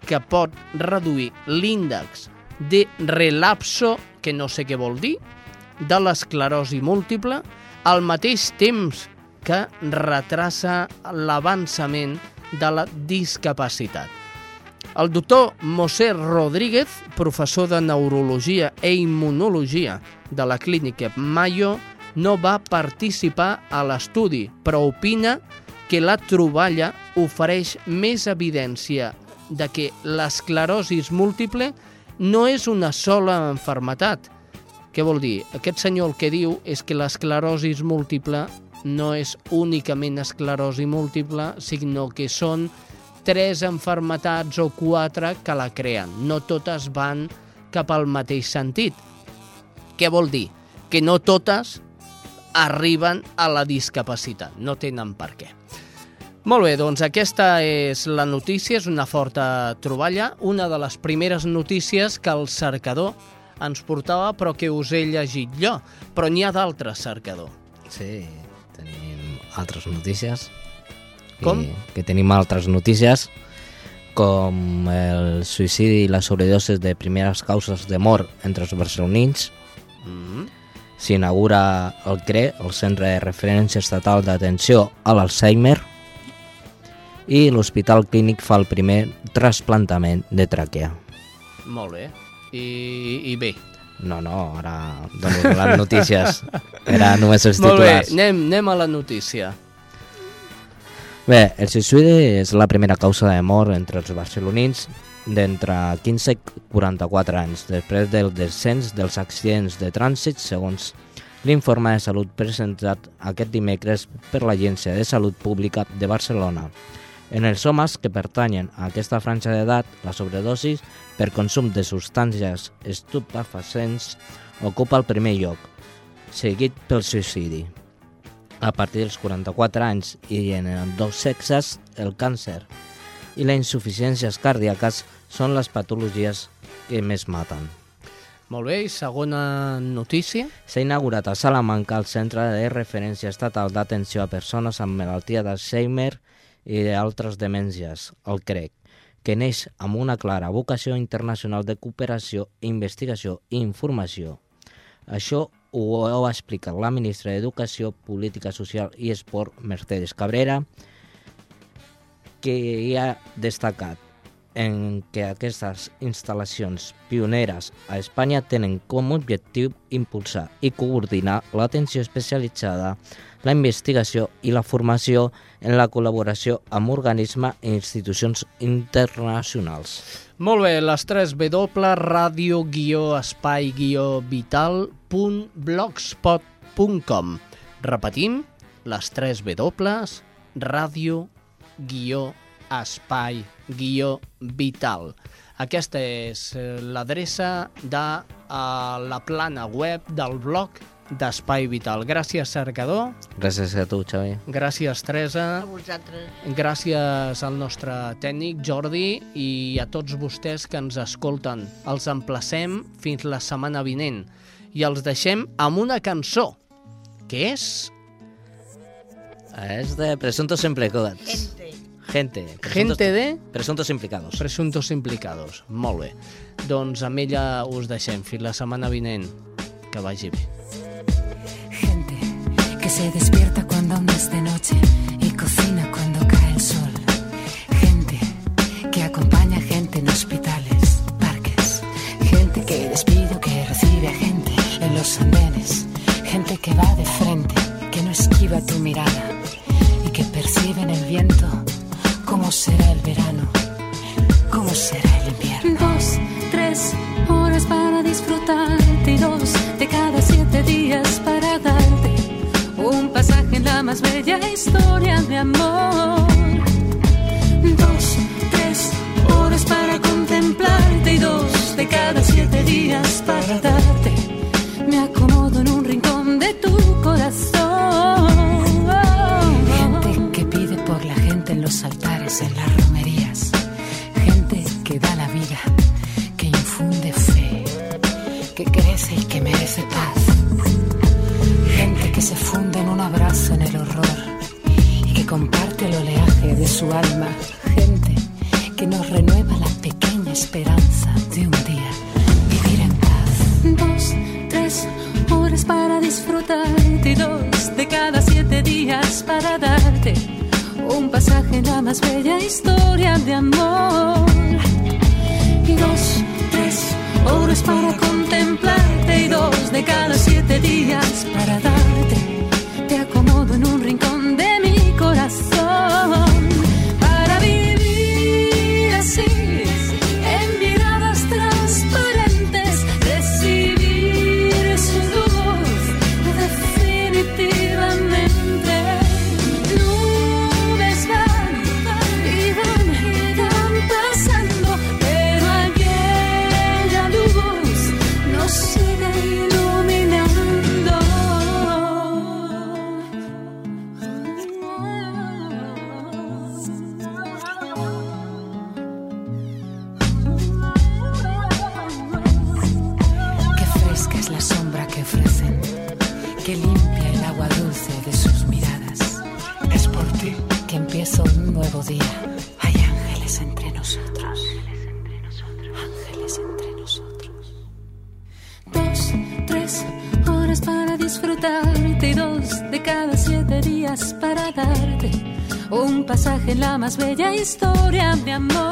que pot reduir l'índex de relapso, que no sé què vol dir, de l'esclerosi múltiple, al mateix temps que retrassa l'avançament de la discapacitat. El doctor Mosé Rodríguez, professor de Neurologia e Immunologia de la Clínica Mayo, no va participar a l'estudi, però opina que la troballa ofereix més evidència de que l'esclerosi múltiple no és una sola enfermetat. Què vol dir? Aquest senyor el que diu és que l'esclerosi múltiple no és únicament esclerosi múltiple, sinó que són tres enfermetats o quatre que la creen. No totes van cap al mateix sentit. Què vol dir? Que no totes arriben a la discapacitat, no tenen per què. Molt bé, doncs aquesta és la notícia, és una forta troballa, una de les primeres notícies que el cercador ens portava, però que us he llegit jo. Però n'hi ha d'altres, cercador. Sí, tenim altres notícies. Com? I que tenim altres notícies, com el suïcidi i la sobredosis de primeres causes de mort entre els barcelonins. Mm. S'inaugura el CRE, el Centre de Referència Estatal d'Atenció a l'Alzheimer, i l'Hospital Clínic fa el primer trasplantament de tràquea. Molt bé. I, i bé. No, no, ara dono les notícies. Era només els Molt bé, titulars. anem, anem a la notícia. Bé, el suïcidi és la primera causa de mort entre els barcelonins d'entre 15 i 44 anys, després del descens dels accidents de trànsit, segons l'informe de salut presentat aquest dimecres per l'Agència de Salut Pública de Barcelona. En els homes que pertanyen a aquesta franja d'edat, la sobredosis per consum de substàncies estupefacents ocupa el primer lloc, seguit pel suïcidi. A partir dels 44 anys i en dos sexes, el càncer i les insuficiències cardíaques són les patologies que més maten. Molt bé, i segona notícia. S'ha inaugurat a Salamanca el Centre de Referència Estatal d'Atenció a Persones amb malaltia d'Alzheimer i d'altres demències, el CREC, que neix amb una clara vocació internacional de cooperació, investigació i informació. Això ho va explicar la ministra d'Educació, Política Social i Esport, Mercedes Cabrera, que hi ha destacat en que aquestes instal·lacions pioneres a Espanya tenen com a objectiu impulsar i coordinar l'atenció especialitzada, la investigació i la formació en la col·laboració amb organismes i institucions internacionals. Molt bé, les 3 W, ràdio, guió, espai, guió, vital, punt, blogspot.com. Repetim, les 3 W, ràdio, guió, espai, guió, vital. Aquesta és eh, l'adreça de eh, la plana web del blog d'Espai Vital. Gràcies, cercador. Gràcies a tu, Xavi. Gràcies, Teresa. A vosaltres. Gràcies al nostre tècnic, Jordi, i a tots vostès que ens escolten. Els emplacem fins la setmana vinent i els deixem amb una cançó, que és... És de presuntos implicados. Gente. Gente. Presuntos, Gente de... Presuntos implicados. Presuntos implicados. Molt bé. Doncs amb ella us deixem. Fins la setmana vinent. Que vagi bé. Gente que se despierta cuando aún es de noche y cocina cuando cae el sol. Gente que acompaña a gente en hospitales, parques. Gente que despide que recibe a gente en los andenes. Gente que va de frente, que no esquiva tu mirada y que percibe en el viento cómo será el verano, cómo será el invierno. Dos, tres horas para disfrutarte y dos de cada siete días para darte un pasaje en la más bella historia de amor. Dos, tres horas para contemplarte y dos de cada siete días para darte. Me acomodo en un alma. Gente que nos renueva la pequeña esperanza de un día vivir en paz. Dos, tres horas para disfrutarte dos de cada siete días para darte un pasaje en la más bella historia de amor. Y dos, tres horas para contemplarte y dos de cada siete días más bella historia de amor.